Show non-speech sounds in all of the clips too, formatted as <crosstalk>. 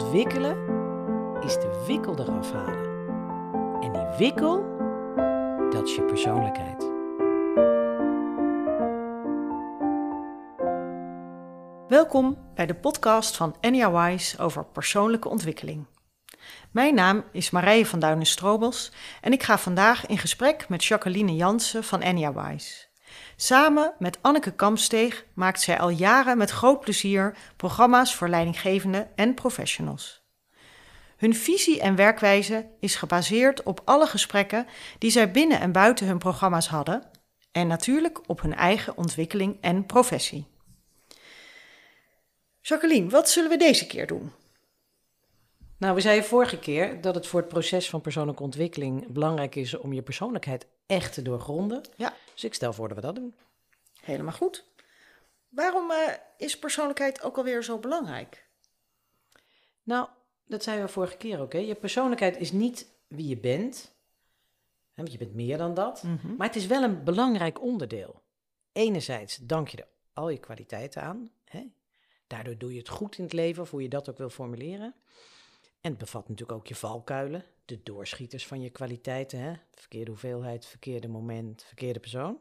Ontwikkelen is de wikkel eraf halen. En die wikkel, dat is je persoonlijkheid. Welkom bij de podcast van Enya Wise over persoonlijke ontwikkeling. Mijn naam is Marije van Duinen-Strobels en ik ga vandaag in gesprek met Jacqueline Jansen van Enya Wise. Samen met Anneke Kampsteeg maakt zij al jaren met groot plezier programma's voor leidinggevenden en professionals. Hun visie en werkwijze is gebaseerd op alle gesprekken die zij binnen en buiten hun programma's hadden en natuurlijk op hun eigen ontwikkeling en professie. Jacqueline, wat zullen we deze keer doen? Nou, we zeiden vorige keer dat het voor het proces van persoonlijke ontwikkeling belangrijk is om je persoonlijkheid echt te doorgronden. Ja. Dus ik stel voor dat we dat doen. Helemaal goed. Waarom uh, is persoonlijkheid ook alweer zo belangrijk? Nou, dat zeiden we vorige keer ook. Hè? Je persoonlijkheid is niet wie je bent, hè, want je bent meer dan dat, Mm -hmm. maar het is wel een belangrijk onderdeel. Enerzijds dank je er al je kwaliteiten aan. Hè? Daardoor doe je het goed in het leven, of hoe je dat ook wil formuleren. En het bevat natuurlijk ook je valkuilen, de doorschieters van je kwaliteiten. Hè? Verkeerde hoeveelheid, verkeerde moment, verkeerde persoon.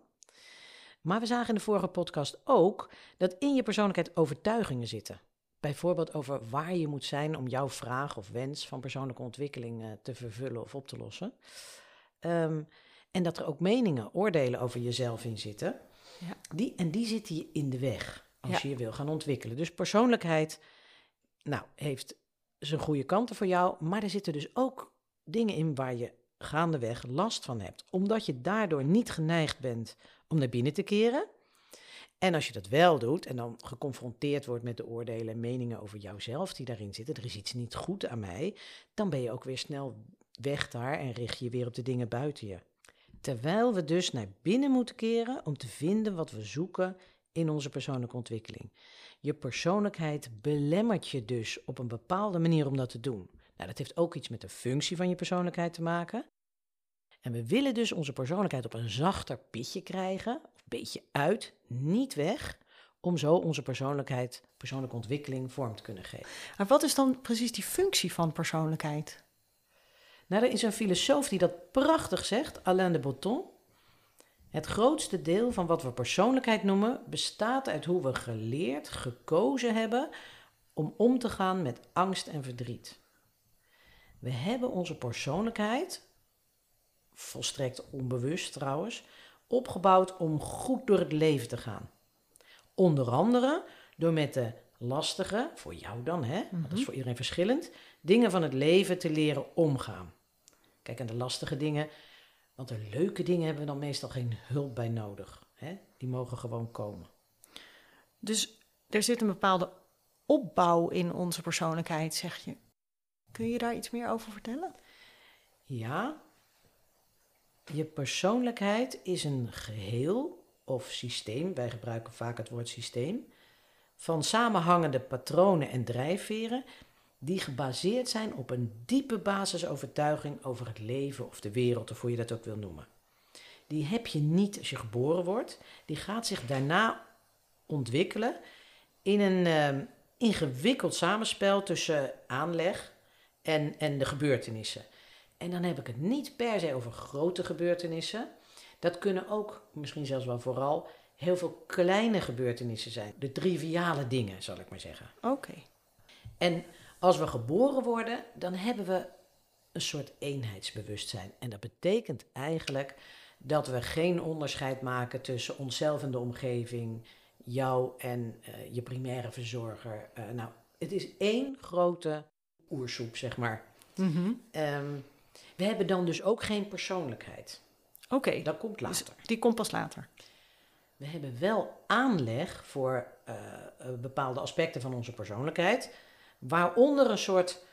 Maar we zagen in de vorige podcast ook dat in je persoonlijkheid overtuigingen zitten. Bijvoorbeeld over waar je moet zijn om jouw vraag of wens van persoonlijke ontwikkeling uh, te vervullen of op te lossen. Um, en dat er ook meningen, oordelen over jezelf in zitten. Ja. Die, en die zitten je in de weg als Ja. je je wil gaan ontwikkelen. Dus persoonlijkheid nou, heeft zijn goede kanten voor jou, maar er zitten dus ook dingen in waar je gaandeweg last van hebt. Omdat je daardoor niet geneigd bent om naar binnen te keren. En als je dat wel doet en dan geconfronteerd wordt met de oordelen en meningen over jouzelf die daarin zitten, er is iets niet goed aan mij, dan ben je ook weer snel weg daar en richt je je weer op de dingen buiten je. Terwijl we dus naar binnen moeten keren om te vinden wat we zoeken in onze persoonlijke ontwikkeling. Je persoonlijkheid belemmert je dus op een bepaalde manier om dat te doen. Nou, dat heeft ook iets met de functie van je persoonlijkheid te maken. En we willen dus onze persoonlijkheid op een zachter pitje krijgen, of een beetje uit, niet weg, om zo onze persoonlijkheid, persoonlijke ontwikkeling vorm te kunnen geven. Maar wat is dan precies die functie van persoonlijkheid? Nou, er is een filosoof die dat prachtig zegt, Alain de Botton. Het grootste deel van wat we persoonlijkheid noemen bestaat uit hoe we geleerd, gekozen hebben om om te gaan met angst en verdriet. We hebben onze persoonlijkheid, volstrekt onbewust trouwens, opgebouwd om goed door het leven te gaan. Onder andere door met de lastige, voor jou dan, hè, dat is voor iedereen verschillend, dingen van het leven te leren omgaan. Kijk, en de lastige dingen, want de leuke dingen hebben we dan meestal geen hulp bij nodig. Hè? Die mogen gewoon komen. Dus er zit een bepaalde opbouw in onze persoonlijkheid, zeg je. Kun je daar iets meer over vertellen? Ja, je persoonlijkheid is een geheel of systeem, wij gebruiken vaak het woord systeem, van samenhangende patronen en drijfveren die gebaseerd zijn op een diepe basisovertuiging over het leven of de wereld, of hoe je dat ook wil noemen. Die heb je niet als je geboren wordt, die gaat zich daarna ontwikkelen in een uh, ingewikkeld samenspel tussen aanleg en, en de gebeurtenissen. En dan heb ik het niet per se over grote gebeurtenissen. Dat kunnen ook, misschien zelfs wel vooral, heel veel kleine gebeurtenissen zijn. De triviale dingen, zal ik maar zeggen. Oké. Okay. En als we geboren worden, dan hebben we een soort eenheidsbewustzijn. En dat betekent eigenlijk dat we geen onderscheid maken tussen onszelf en de omgeving, jou en uh, je primaire verzorger. Uh, nou, het is één grote oersoep, zeg maar. Mm -hmm. um, we hebben dan dus ook geen persoonlijkheid. Oké. Okay. Dat komt later. Dus die komt pas later. We hebben wel aanleg voor uh, bepaalde aspecten van onze persoonlijkheid. Waaronder een soort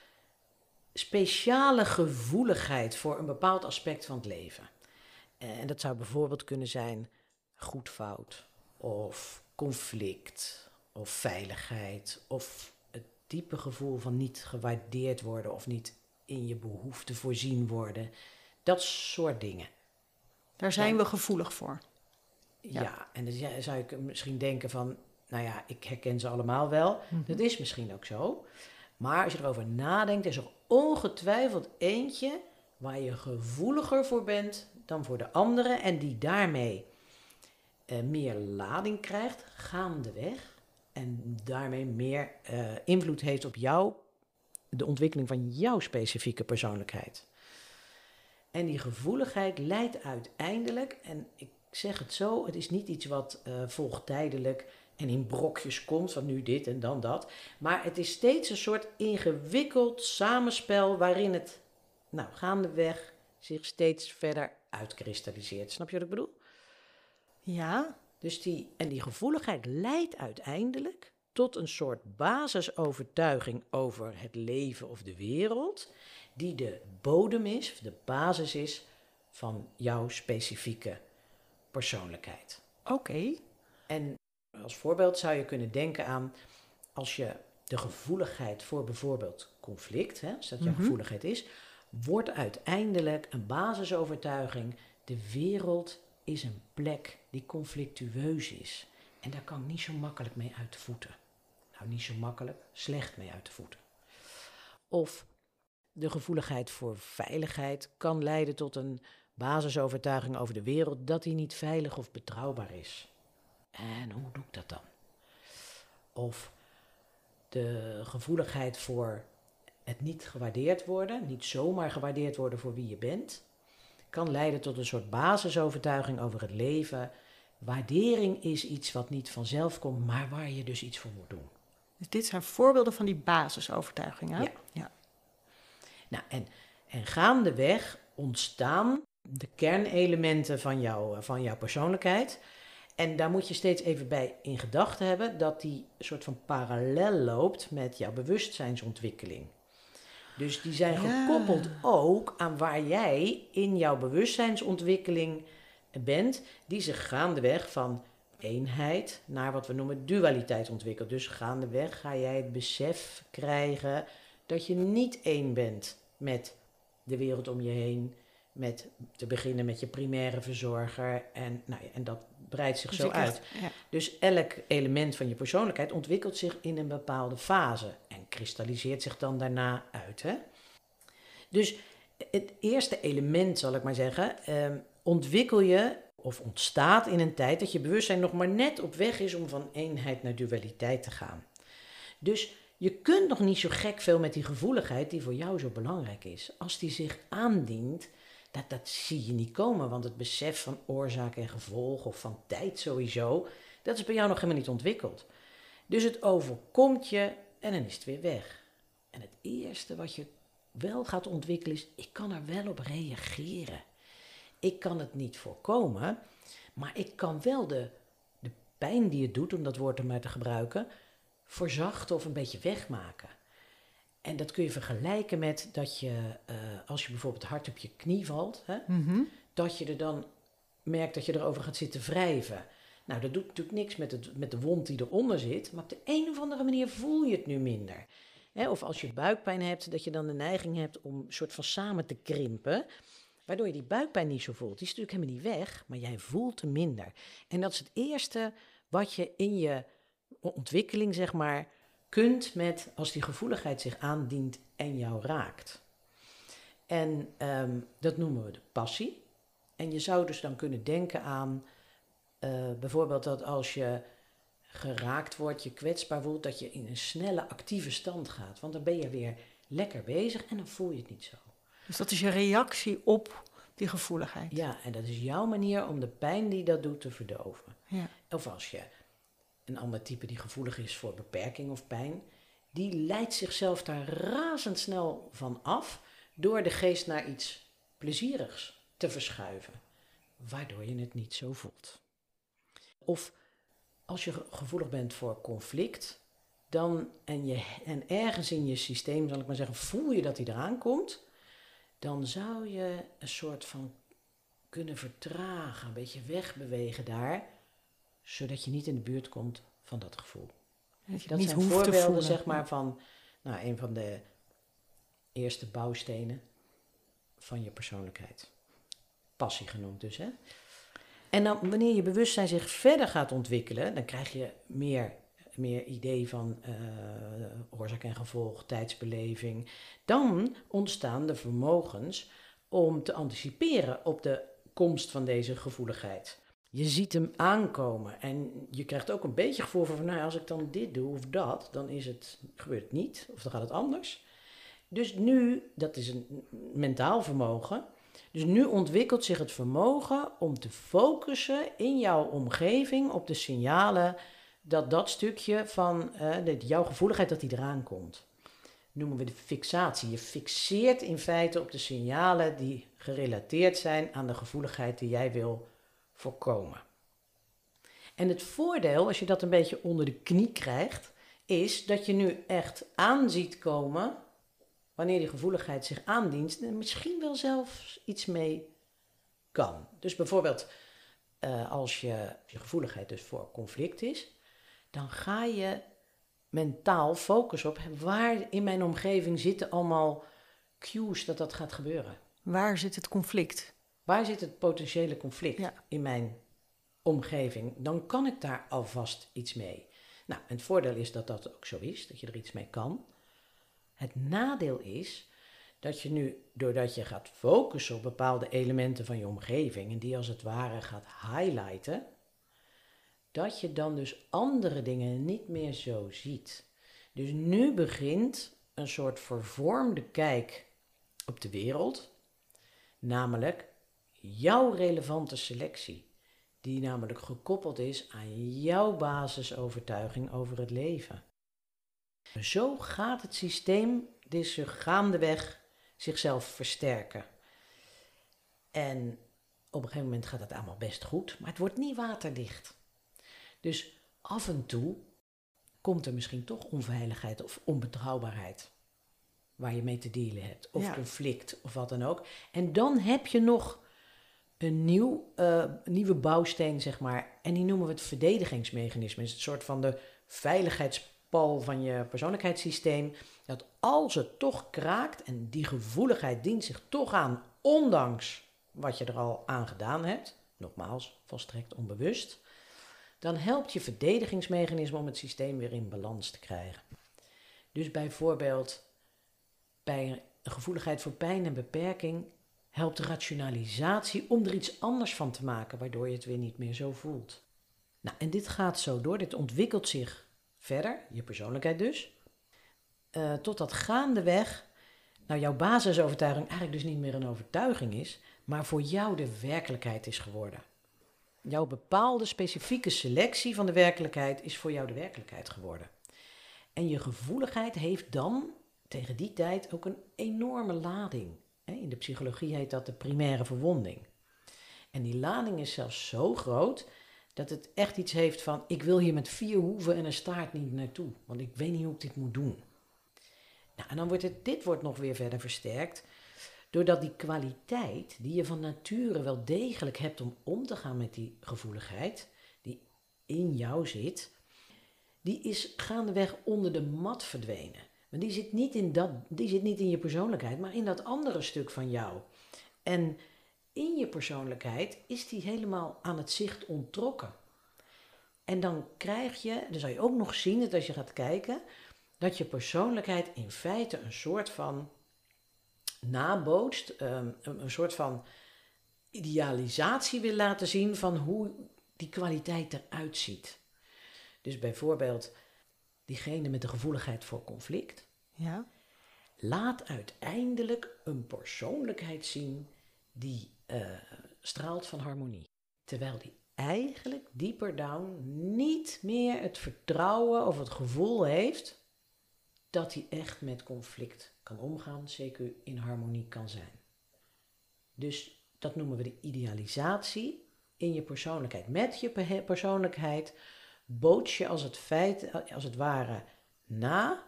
speciale gevoeligheid voor een bepaald aspect van het leven. En dat zou bijvoorbeeld kunnen zijn goed fout, of conflict, of veiligheid, of het diepe gevoel van niet gewaardeerd worden of niet in je behoeften voorzien worden. Dat soort dingen. Daar zijn ja. we gevoelig voor. Ja, ja en dan zou ik misschien denken van, nou ja, ik herken ze allemaal wel. Mm -hmm. Dat is misschien ook zo. Maar als je erover nadenkt, is er ongetwijfeld eentje waar je gevoeliger voor bent dan voor de andere en die daarmee eh, meer lading krijgt gaandeweg en daarmee meer eh, invloed heeft op jou, de ontwikkeling van jouw specifieke persoonlijkheid. En die gevoeligheid leidt uiteindelijk, en ik zeg het zo, het is niet iets wat uh, volgt tijdelijk en in brokjes komt, van nu dit en dan dat. Maar het is steeds een soort ingewikkeld samenspel waarin het nou, gaandeweg zich steeds verder uitkristalliseert. Snap je wat ik bedoel? Ja. Dus die, en die gevoeligheid leidt uiteindelijk tot een soort basisovertuiging over het leven of de wereld, die de bodem is, de basis is van jouw specifieke persoonlijkheid. Oké. En als voorbeeld zou je kunnen denken aan als je de gevoeligheid voor bijvoorbeeld conflict, hè, als dat jouw Mhm. gevoeligheid is, wordt uiteindelijk een basisovertuiging: de wereld is een plek die conflictueus is. En daar kan ik niet zo makkelijk mee uit de voeten. Nou, niet zo makkelijk, slecht mee uit de voeten. Of de gevoeligheid voor veiligheid kan leiden tot een basisovertuiging over de wereld dat die niet veilig of betrouwbaar is. En hoe doe ik dat dan? Of de gevoeligheid voor het niet gewaardeerd worden, niet zomaar gewaardeerd worden voor wie je bent, kan leiden tot een soort basisovertuiging over het leven. Waardering is iets wat niet vanzelf komt, maar waar je dus iets voor moet doen. Dus dit zijn voorbeelden van die basisovertuigingen. Ja. ja. Nou, en, en gaandeweg ontstaan de kernelementen van, jou, van jouw persoonlijkheid. En daar moet je steeds even bij in gedachten hebben dat die soort van parallel loopt met jouw bewustzijnsontwikkeling. Dus die zijn Ja. gekoppeld ook aan waar jij in jouw bewustzijnsontwikkeling bent, die zich gaandeweg van eenheid naar wat we noemen dualiteit ontwikkelt. Dus gaandeweg ga jij het besef krijgen dat je niet één bent met de wereld om je heen, met te beginnen met je primaire verzorger en, nou ja, en dat breidt zich Dus zo uit. ja. Dus elk element van je persoonlijkheid ontwikkelt zich in een bepaalde fase en kristalliseert zich dan daarna uit. Hè? Dus het eerste element, zal ik maar zeggen, ehm, ontwikkel je of ontstaat in een tijd dat je bewustzijn nog maar net op weg is om van eenheid naar dualiteit te gaan. Dus je kunt nog niet zo gek veel met die gevoeligheid die voor jou zo belangrijk is. Als die zich aandient, dat, dat zie je niet komen, want het besef van oorzaak en gevolg of van tijd sowieso, dat is bij jou nog helemaal niet ontwikkeld. Dus het overkomt je en dan is het weer weg. En het eerste wat je wel gaat ontwikkelen is, ik kan er wel op reageren. Ik kan het niet voorkomen, maar ik kan wel de, de pijn die het doet, om dat woord er maar te gebruiken, verzachten of een beetje wegmaken. En dat kun je vergelijken met dat je, eh, als je bijvoorbeeld hard op je knie valt, hè, Mhm. dat je er dan merkt dat je erover gaat zitten wrijven. Nou, dat doet natuurlijk niks met, het, met de wond die eronder zit, maar op de een of andere manier voel je het nu minder. Hè, of als je buikpijn hebt, dat je dan de neiging hebt om een soort van samen te krimpen, waardoor je die buikpijn niet zo voelt. Die is natuurlijk helemaal niet weg, maar jij voelt hem minder. En dat is het eerste wat je in je ontwikkeling, zeg maar, kunt met als die gevoeligheid zich aandient en jou raakt. En ehm, dat noemen we de passie. En je zou dus dan kunnen denken aan eh, bijvoorbeeld dat als je geraakt wordt, je kwetsbaar voelt, dat je in een snelle actieve stand gaat. Want dan ben je weer lekker bezig en dan voel je het niet zo. Dus dat is je reactie op die gevoeligheid. Ja, en dat is jouw manier om de pijn die dat doet te verdoven. Ja. Of als je een ander type die gevoelig is voor beperking of pijn, die leidt zichzelf daar razendsnel van af door de geest naar iets plezierigs te verschuiven, waardoor je het niet zo voelt. Of als je ge- gevoelig bent voor conflict, dan en, je, en ergens in je systeem, zal ik maar zeggen, voel je dat hij eraan komt, dan zou je een soort van kunnen vertragen, een beetje wegbewegen daar, zodat je niet in de buurt komt van dat gevoel. Dat je Dat niet zijn hoeft te voorbeelden, voelen. zeg maar, van nou, een van de eerste bouwstenen van je persoonlijkheid. Passie genoemd dus, hè? En dan, wanneer je bewustzijn zich verder gaat ontwikkelen, dan krijg je meer meer idee van uh, oorzaak en gevolg, tijdsbeleving. Dan ontstaan de vermogens om te anticiperen op de komst van deze gevoeligheid. Je ziet hem aankomen en je krijgt ook een beetje gevoel van, nou, als ik dan dit doe of dat, dan is het, gebeurt het niet of dan gaat het anders. Dus nu, dat is een mentaal vermogen, dus nu ontwikkelt zich het vermogen om te focussen in jouw omgeving op de signalen dat dat stukje van uh, jouw gevoeligheid dat die eraan komt. Noemen we de fixatie. Je fixeert in feite op de signalen die gerelateerd zijn aan de gevoeligheid die jij wil voorkomen. En het voordeel, als je dat een beetje onder de knie krijgt, is dat je nu echt aanziet komen wanneer die gevoeligheid zich aandient en misschien wel zelfs iets mee kan. Dus bijvoorbeeld uh, als je, je gevoeligheid dus voor conflict is, dan ga je mentaal focus op waar in mijn omgeving zitten allemaal cues dat dat gaat gebeuren. Waar zit het conflict? Waar zit het potentiële conflict in mijn omgeving? Dan kan ik daar alvast iets mee. Nou, het voordeel is dat dat ook zo is, dat je er iets mee kan. Het nadeel is dat je nu, doordat je gaat focussen op bepaalde elementen van je omgeving en die als het ware gaat highlighten, dat je dan dus andere dingen niet meer zo ziet. Dus nu begint een soort vervormde kijk op de wereld, namelijk jouw relevante selectie, die namelijk gekoppeld is aan jouw basisovertuiging over het leven. Zo gaat het systeem dus gaandeweg zichzelf versterken. En op een gegeven moment gaat het allemaal best goed, maar het wordt niet waterdicht. Dus af en toe komt er misschien toch onveiligheid of onbetrouwbaarheid waar je mee te dealen hebt, of conflict of wat dan ook. En dan heb je nog een nieuw, uh, nieuwe bouwsteen, zeg maar, en die noemen we het verdedigingsmechanisme. Het is een soort van de veiligheidspal van je persoonlijkheidssysteem. Dat als het toch kraakt en die gevoeligheid dient zich toch aan, ondanks wat je er al aan gedaan hebt, nogmaals, volstrekt onbewust, dan helpt je verdedigingsmechanisme om het systeem weer in balans te krijgen. Dus bijvoorbeeld bij een gevoeligheid voor pijn en beperking helpt rationalisatie om er iets anders van te maken, waardoor je het weer niet meer zo voelt. Nou, en dit gaat zo door, dit ontwikkelt zich verder, je persoonlijkheid dus, uh, totdat gaandeweg nou, jouw basisovertuiging eigenlijk dus niet meer een overtuiging is, maar voor jou de werkelijkheid is geworden. Jouw bepaalde specifieke selectie van de werkelijkheid is voor jou de werkelijkheid geworden. En je gevoeligheid heeft dan tegen die tijd ook een enorme lading. In de psychologie heet dat de primaire verwonding. En die lading is zelfs zo groot dat het echt iets heeft van: ik wil hier met vier hoeven en een staart niet naartoe, want ik weet niet hoe ik dit moet doen. Nou, en dan wordt het, dit wordt nog weer verder versterkt Doordat die kwaliteit, die je van nature wel degelijk hebt om om te gaan met die gevoeligheid, die in jou zit, die is gaandeweg onder de mat verdwenen. Want die zit niet in, dat, die zit niet in je persoonlijkheid, maar in dat andere stuk van jou. En in je persoonlijkheid is die helemaal aan het zicht onttrokken. En dan krijg je, dan zal je ook nog zien dat als je gaat kijken, dat je persoonlijkheid in feite een soort van nabootst, een, een soort van idealisatie wil laten zien van hoe die kwaliteit eruit ziet. Dus bijvoorbeeld diegene met de gevoeligheid voor conflict. Ja. Laat uiteindelijk een persoonlijkheid zien die uh, straalt van harmonie. Terwijl die eigenlijk dieper down niet meer het vertrouwen of het gevoel heeft dat hij echt met conflict kan omgaan, zeker in harmonie kan zijn. Dus dat noemen we de idealisatie in je persoonlijkheid. Met je persoonlijkheid boots je als het, feit, als het ware na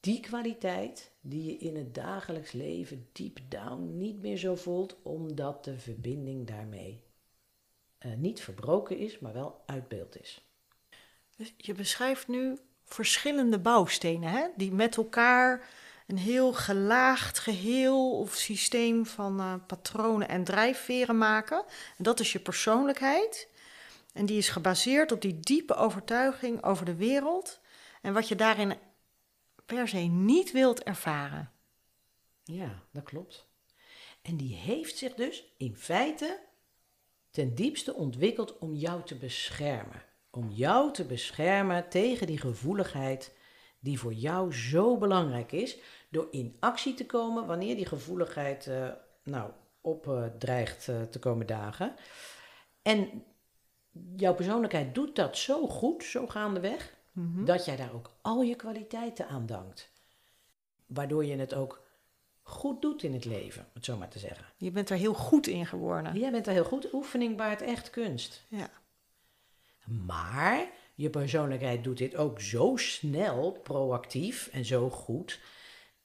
die kwaliteit die je in het dagelijks leven deep down niet meer zo voelt, omdat de verbinding daarmee uh, niet verbroken is, maar wel uit beeld is. Dus je beschrijft nu verschillende bouwstenen hè, die met elkaar een heel gelaagd geheel of systeem van uh, patronen en drijfveren maken. En dat is je persoonlijkheid. En die is gebaseerd op die diepe overtuiging over de wereld en wat je daarin per se niet wilt ervaren. Ja, dat klopt. En die heeft zich dus in feite ten diepste ontwikkeld om jou te beschermen. Om jou te beschermen tegen die gevoeligheid die voor jou zo belangrijk is, door in actie te komen wanneer die gevoeligheid uh, nou, opdreigt uh, te komen dagen. En jouw persoonlijkheid doet dat zo goed, zo gaandeweg, mm dat jij daar ook al je kwaliteiten aan dankt. Waardoor je het ook goed doet in het leven, om het zo maar te zeggen. Je bent er heel goed in geworden. Jij bent er heel goed. Oefening baart echt kunst. Ja. Maar je persoonlijkheid doet dit ook zo snel, proactief en zo goed,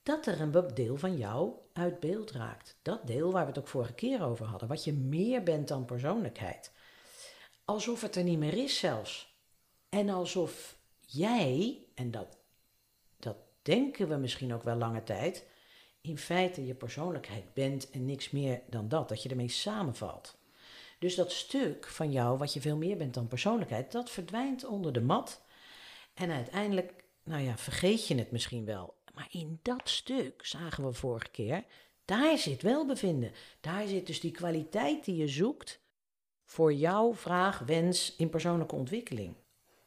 dat er een deel van jou uit beeld raakt. Dat deel waar we het ook vorige keer over hadden, wat je meer bent dan persoonlijkheid. Alsof het er niet meer is zelfs. En alsof jij, en dat, dat denken we misschien ook wel lange tijd, in feite je persoonlijkheid bent en niks meer dan dat, dat je ermee samenvalt. Dus dat stuk van jou, wat je veel meer bent dan persoonlijkheid, dat verdwijnt onder de mat. En uiteindelijk, nou ja, vergeet je het misschien wel. Maar in dat stuk, zagen we vorige keer, daar zit welbevinden. Daar zit dus die kwaliteit die je zoekt voor jouw vraag, wens in persoonlijke ontwikkeling.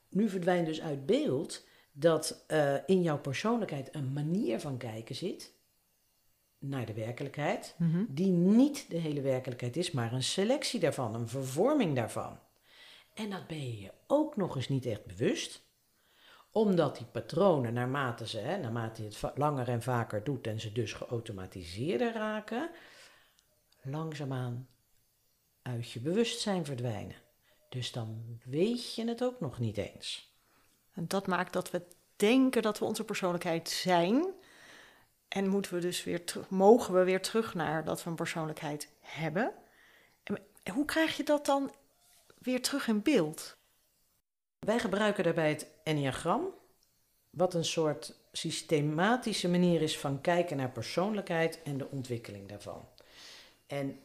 Nu verdwijnt dus uit beeld dat uh, in jouw persoonlijkheid een manier van kijken zit naar de werkelijkheid, Mhm. die niet de hele werkelijkheid is, maar een selectie daarvan, een vervorming daarvan. En dat ben je je ook nog eens niet echt bewust, omdat die patronen, naarmate, ze, hè, naarmate je het langer en vaker doet en ze dus geautomatiseerder raken, langzaamaan uit je bewustzijn verdwijnen. Dus dan weet je het ook nog niet eens. En dat maakt dat we denken dat we onze persoonlijkheid zijn. En moeten we dus weer terug, mogen we weer terug naar dat we een persoonlijkheid hebben. En hoe krijg je dat dan weer terug in beeld? Wij gebruiken daarbij het enneagram, wat een soort systematische manier is van kijken naar persoonlijkheid en de ontwikkeling daarvan. En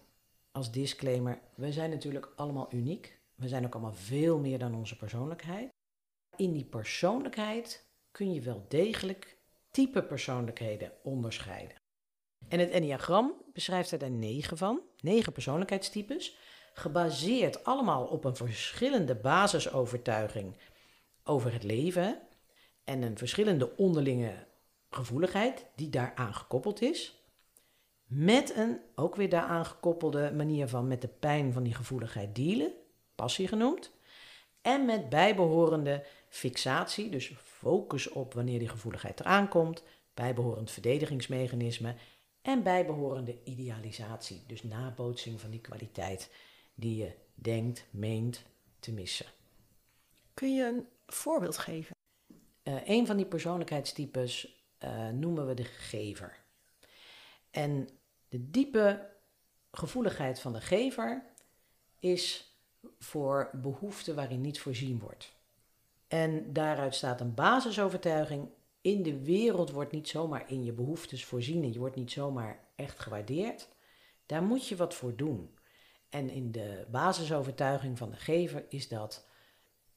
als disclaimer, we zijn natuurlijk allemaal uniek. We zijn ook allemaal veel meer dan onze persoonlijkheid. In die persoonlijkheid kun je wel degelijk type persoonlijkheden onderscheiden. En het enneagram beschrijft er daar negen van, negen persoonlijkheidstypes, gebaseerd allemaal op een verschillende basisovertuiging over het leven en een verschillende onderlinge gevoeligheid die daaraan gekoppeld is, met een ook weer daaraan gekoppelde manier van met de pijn van die gevoeligheid dealen, passie genoemd, en met bijbehorende fixatie, dus focus op wanneer die gevoeligheid eraan komt, bijbehorend verdedigingsmechanisme en bijbehorende idealisatie, dus nabootsing van die kwaliteit die je denkt, meent te missen. Kun je een voorbeeld geven? Uh, een van die persoonlijkheidstypes uh, noemen we de gever. En de diepe gevoeligheid van de gever is voor behoeften waarin niet voorzien wordt. En daaruit staat een basisovertuiging: in de wereld wordt niet zomaar in je behoeftes voorzien en je wordt niet zomaar echt gewaardeerd. Daar moet je wat voor doen. En in de basisovertuiging van de gever is dat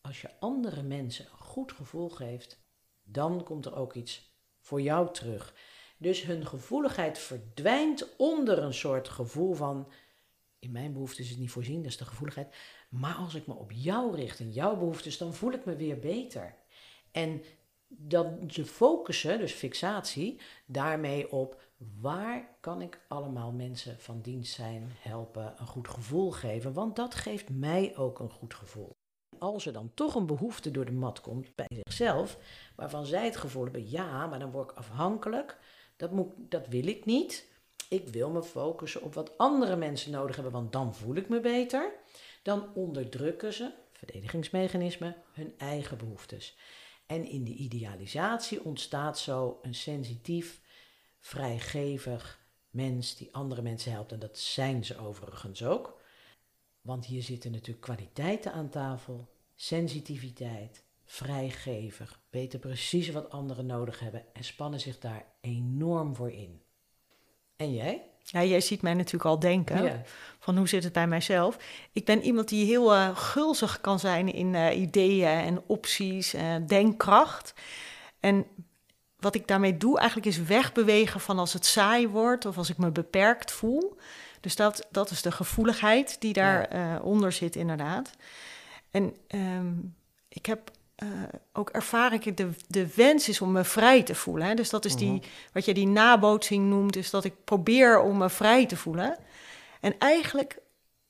als je andere mensen een goed gevoel geeft, dan komt er ook iets voor jou terug. Dus hun gevoeligheid verdwijnt onder een soort gevoel van: in mijn behoeftes is het niet voorzien, dat is de gevoeligheid. Maar als ik me op jou richt en jouw behoeftes, dan voel ik me weer beter. En dat ze focussen, dus fixatie, daarmee op waar kan ik allemaal mensen van dienst zijn, helpen, een goed gevoel geven. Want dat geeft mij ook een goed gevoel. Als er dan toch een behoefte door de mat komt bij zichzelf, waarvan zij het gevoel hebben, ja, maar dan word ik afhankelijk, dat, moet, dat wil ik niet. Ik wil me focussen op wat andere mensen nodig hebben, want dan voel ik me beter. Dan onderdrukken ze, verdedigingsmechanismen, hun eigen behoeftes. En in de idealisatie ontstaat zo een sensitief, vrijgevig mens die andere mensen helpt. En dat zijn ze overigens ook. Want hier zitten natuurlijk kwaliteiten aan tafel, sensitiviteit, vrijgevig, weten precies wat anderen nodig hebben en spannen zich daar enorm voor in. En jij? Ja, jij ziet mij natuurlijk al denken. Ja. Van hoe zit het bij mijzelf? Ik ben iemand die heel eh, gulzig kan zijn in eh, ideeën en opties, eh, denkkracht. En wat ik daarmee doe, eigenlijk is wegbewegen van als het saai wordt of als ik me beperkt voel. Dus dat, dat is de gevoeligheid die daaronder onder zit, inderdaad. En ehm, ik heb uh, ook ervaar ik de, de wens is om me vrij te voelen. Hè? Dus dat is die, wat je die nabootsing noemt, is dat ik probeer om me vrij te voelen. En eigenlijk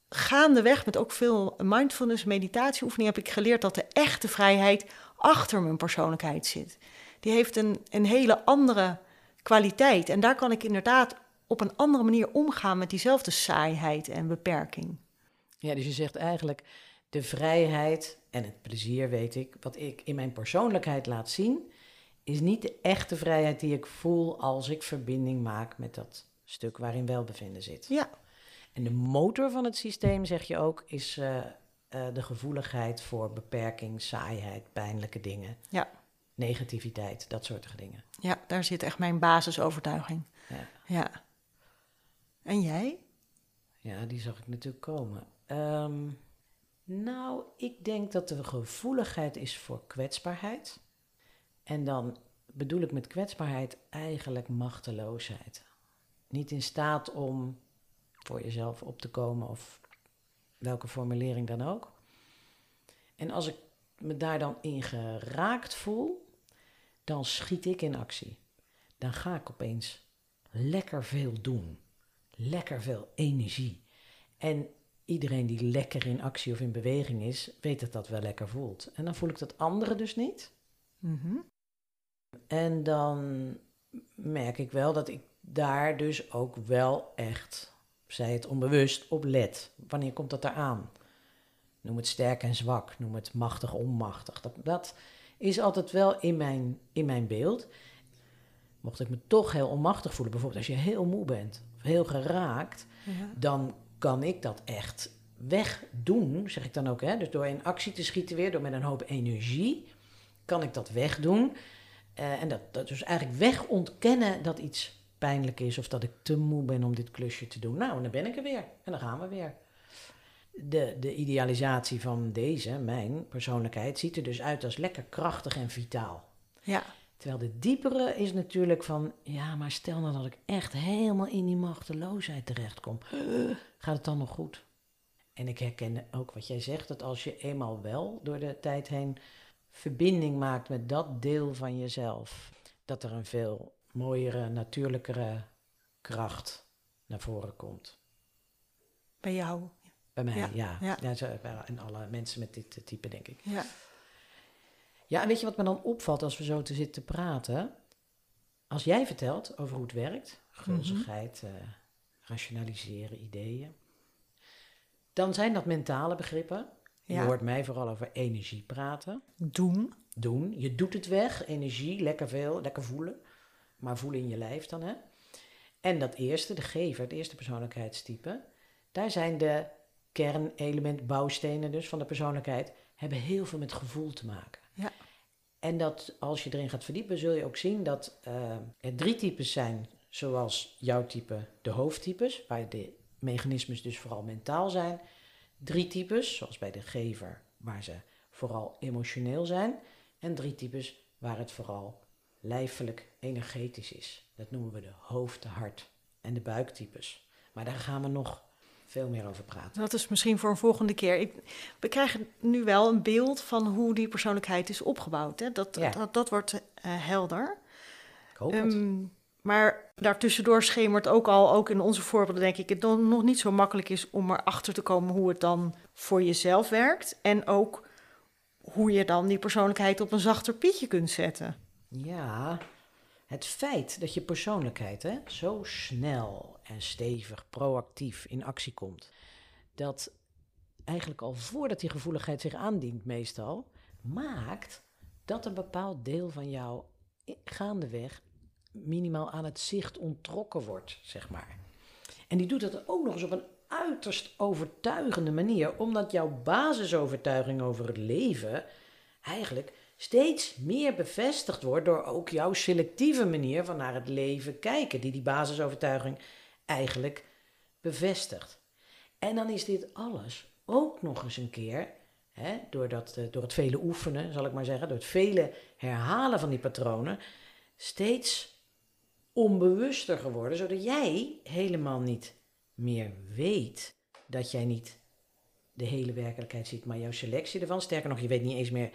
gaandeweg met ook veel mindfulness, meditatieoefeningen, heb ik geleerd dat de echte vrijheid achter mijn persoonlijkheid zit. Die heeft een, een hele andere kwaliteit. En daar kan ik inderdaad op een andere manier omgaan met diezelfde saaiheid en beperking. Ja, dus je zegt eigenlijk de vrijheid en het plezier, weet ik, wat ik in mijn persoonlijkheid laat zien, is niet de echte vrijheid die ik voel als ik verbinding maak met dat stuk waarin welbevinden zit. Ja. En de motor van het systeem, zeg je ook, is uh, uh, de gevoeligheid voor beperking, saaiheid, pijnlijke dingen. Ja. Negativiteit, dat soort dingen. Ja, daar zit echt mijn basisovertuiging. Ja. ja. En jij? Ja, die zag ik natuurlijk komen. Um, nou, ik denk dat er gevoeligheid is voor kwetsbaarheid. En dan bedoel ik met kwetsbaarheid eigenlijk machteloosheid. Niet in staat om voor jezelf op te komen of welke formulering dan ook. En als ik me daar dan in geraakt voel, dan schiet ik in actie. Dan ga ik opeens lekker veel doen. Lekker veel energie. En iedereen die lekker in actie of in beweging is, weet dat dat wel lekker voelt. En dan voel ik dat andere dus niet. Mhm. En dan merk ik wel dat ik daar dus ook wel echt, zij het onbewust, op let. Wanneer komt dat eraan? Noem het sterk en zwak, noem het machtig, onmachtig. Dat, dat is altijd wel in mijn, in mijn beeld. Mocht ik me toch heel onmachtig voelen, bijvoorbeeld als je heel moe bent of heel geraakt, Ja. dan kan ik dat echt wegdoen, zeg ik dan ook. Hè? Dus door in actie te schieten weer, door met een hoop energie, kan ik dat wegdoen. Uh, en dat, dat dus eigenlijk wegontkennen dat iets pijnlijk is of dat ik te moe ben om dit klusje te doen. Nou, en dan ben ik er weer en dan gaan we weer. De, de idealisatie van deze, mijn persoonlijkheid, ziet er dus uit als lekker krachtig en vitaal. Ja. Terwijl de diepere is natuurlijk van, ja, maar stel nou dat ik echt helemaal in die machteloosheid terechtkom. <gasps> Gaat het dan nog goed? En ik herken ook wat jij zegt, dat als je eenmaal wel door de tijd heen verbinding maakt met dat deel van jezelf, dat er een veel mooiere, natuurlijkere kracht naar voren komt. Bij jou? Bij mij, Ja, ja. ja. ja. zo, en alle mensen met dit type, denk ik. Ja. Ja, en weet je wat me dan opvalt als we zo te zitten praten? Als jij vertelt over hoe het werkt, gulzigheid, eh, rationaliseren, ideeën, dan zijn dat mentale begrippen. Je Ja. hoort mij vooral over energie praten. Doen. Doen. Je doet het weg, energie, lekker veel, lekker voelen. Maar voelen in je lijf dan, hè? En dat eerste, de gever, het eerste persoonlijkheidstype, daar zijn de kernelement, bouwstenen dus van de persoonlijkheid, hebben heel veel met gevoel te maken. Ja. En dat als je erin gaat verdiepen, zul je ook zien dat eh, er drie types zijn, zoals jouw type, de hoofdtypes, waar de mechanismes dus vooral mentaal zijn. Drie types, zoals bij de gever, waar ze vooral emotioneel zijn. En drie types waar het vooral lijfelijk energetisch is. Dat noemen we de hoofd, de hart en de buiktypes. Maar daar gaan we nog veel meer over praten. Dat is misschien voor een volgende keer. Ik, we krijgen nu wel een beeld van hoe die persoonlijkheid is opgebouwd. Hè? Dat, Ja. dat, dat wordt eh, helder. Ik hoop het. Ehm, maar daartussendoor schemert ook al, ook in onze voorbeelden, denk ik, het dan nog niet zo makkelijk is om erachter te komen hoe het dan voor jezelf werkt. En ook hoe je dan die persoonlijkheid op een zachter pietje kunt zetten. Ja, het feit dat je persoonlijkheid hè, zo snel en stevig, proactief in actie komt, dat eigenlijk al voordat die gevoeligheid zich aandient meestal, maakt dat een bepaald deel van jou gaandeweg minimaal aan het zicht onttrokken wordt, zeg maar. En die doet dat ook nog eens op een uiterst overtuigende manier, omdat jouw basisovertuiging over het leven eigenlijk steeds meer bevestigd wordt door ook jouw selectieve manier van naar het leven kijken, die die basisovertuiging eigenlijk bevestigt. En dan is dit alles ook nog eens een keer, hè, eh, door het vele oefenen, zal ik maar zeggen, door het vele herhalen van die patronen, steeds onbewuster geworden, zodat jij helemaal niet meer weet dat jij niet de hele werkelijkheid ziet, maar jouw selectie ervan. Sterker nog, je weet niet eens meer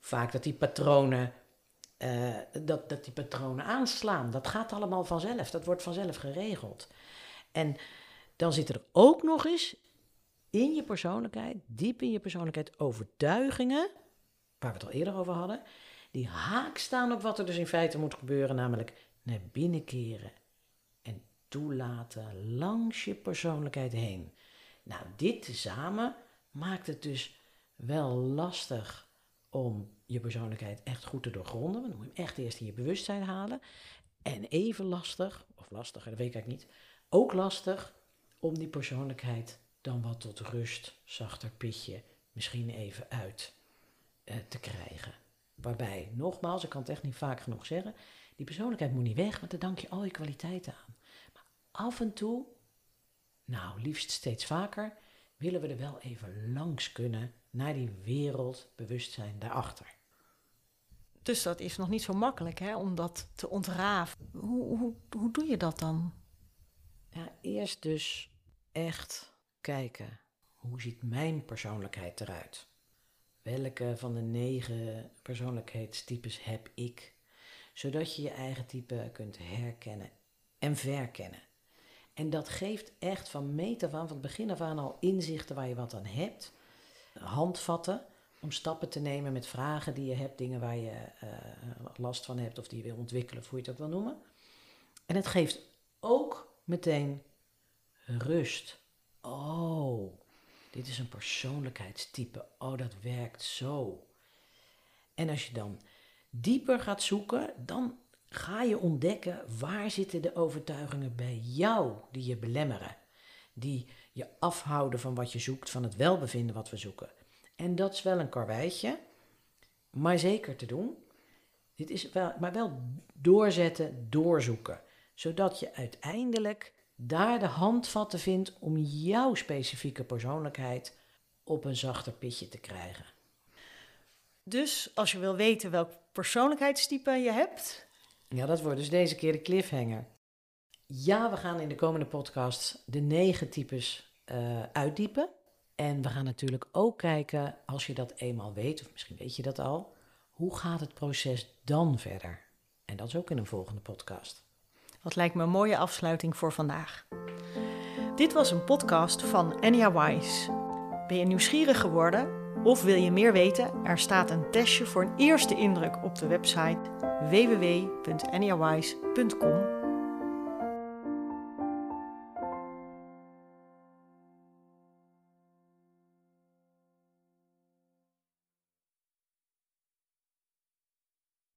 vaak dat die patronen, eh, dat, dat die patronen aanslaan. Dat gaat allemaal vanzelf, dat wordt vanzelf geregeld. En dan zitten er ook nog eens in je persoonlijkheid, diep in je persoonlijkheid, overtuigingen, waar we het al eerder over hadden, die haak staan op wat er dus in feite moet gebeuren, namelijk naar binnen keren en toelaten langs je persoonlijkheid heen. Nou, dit tezamen maakt het dus wel lastig om je persoonlijkheid echt goed te doorgronden. Want dan moet je hem echt eerst in je bewustzijn halen. En even lastig, of lastiger, dat weet ik eigenlijk niet, ook lastig om die persoonlijkheid dan wat tot rust, zachter pitje, misschien even uit eh, te krijgen. Waarbij, nogmaals, ik kan het echt niet vaak genoeg zeggen, die persoonlijkheid moet niet weg, want daar dank je al je kwaliteiten aan. Maar af en toe, nou liefst steeds vaker, willen we er wel even langs kunnen naar die wereldbewustzijn daarachter. Dus dat is nog niet zo makkelijk hè, om dat te ontraven. Hoe, hoe, hoe doe je dat dan? Ja, eerst dus echt kijken. Hoe ziet mijn persoonlijkheid eruit? Welke van de negen persoonlijkheidstypes heb ik? Zodat je je eigen type kunt herkennen en verkennen. En dat geeft echt van meet af aan, van het begin af aan al inzichten waar je wat aan hebt. Handvatten om stappen te nemen met vragen die je hebt, dingen waar je uh, last van hebt of die je wil ontwikkelen, of hoe je het ook wil noemen. En het geeft ook meteen rust. Oh, dit is een persoonlijkheidstype. Oh, dat werkt zo. En als je dan dieper gaat zoeken, dan ga je ontdekken waar zitten de overtuigingen bij jou die je belemmeren. Die je afhouden van wat je zoekt, van het welbevinden wat we zoeken. En dat is wel een karweitje, maar zeker te doen. Dit is wel, maar wel doorzetten, doorzoeken. Zodat je uiteindelijk daar de handvatten vindt om jouw specifieke persoonlijkheid op een zachter pitje te krijgen. Dus als je wil weten welk persoonlijkheidstype je hebt. Ja, dat wordt dus deze keer de cliffhanger. Ja, we gaan in de komende podcast de negen types uh, uitdiepen. En we gaan natuurlijk ook kijken, als je dat eenmaal weet, of misschien weet je dat al, hoe gaat het proces dan verder? En dat is ook in een volgende podcast. Dat lijkt me een mooie afsluiting voor vandaag. Dit was een podcast van Enya Wise. Ben je nieuwsgierig geworden of wil je meer weten? Er staat een testje voor een eerste indruk op de website www.eniawise.com